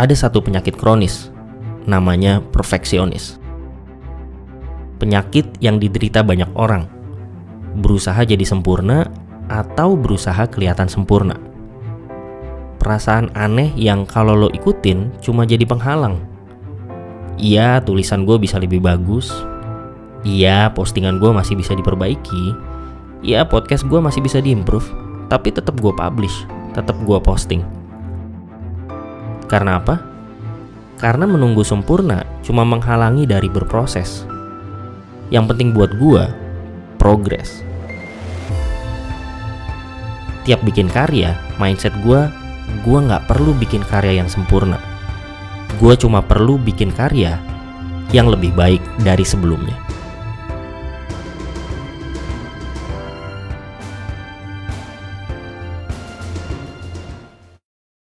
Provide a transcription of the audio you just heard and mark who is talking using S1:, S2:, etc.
S1: ada satu penyakit kronis, namanya perfeksionis. Penyakit yang diderita banyak orang, berusaha jadi sempurna atau berusaha kelihatan sempurna. Perasaan aneh yang kalau lo ikutin cuma jadi penghalang. Iya, tulisan gue bisa lebih bagus. Iya, postingan gue masih bisa diperbaiki. Iya, podcast gue masih bisa diimprove. Tapi tetap gue publish, tetap gue posting. Karena apa? Karena menunggu sempurna cuma menghalangi dari berproses. Yang penting buat gua, progres. Tiap bikin karya, mindset gua, gua nggak perlu bikin karya yang sempurna. Gua cuma perlu bikin karya yang lebih baik dari sebelumnya.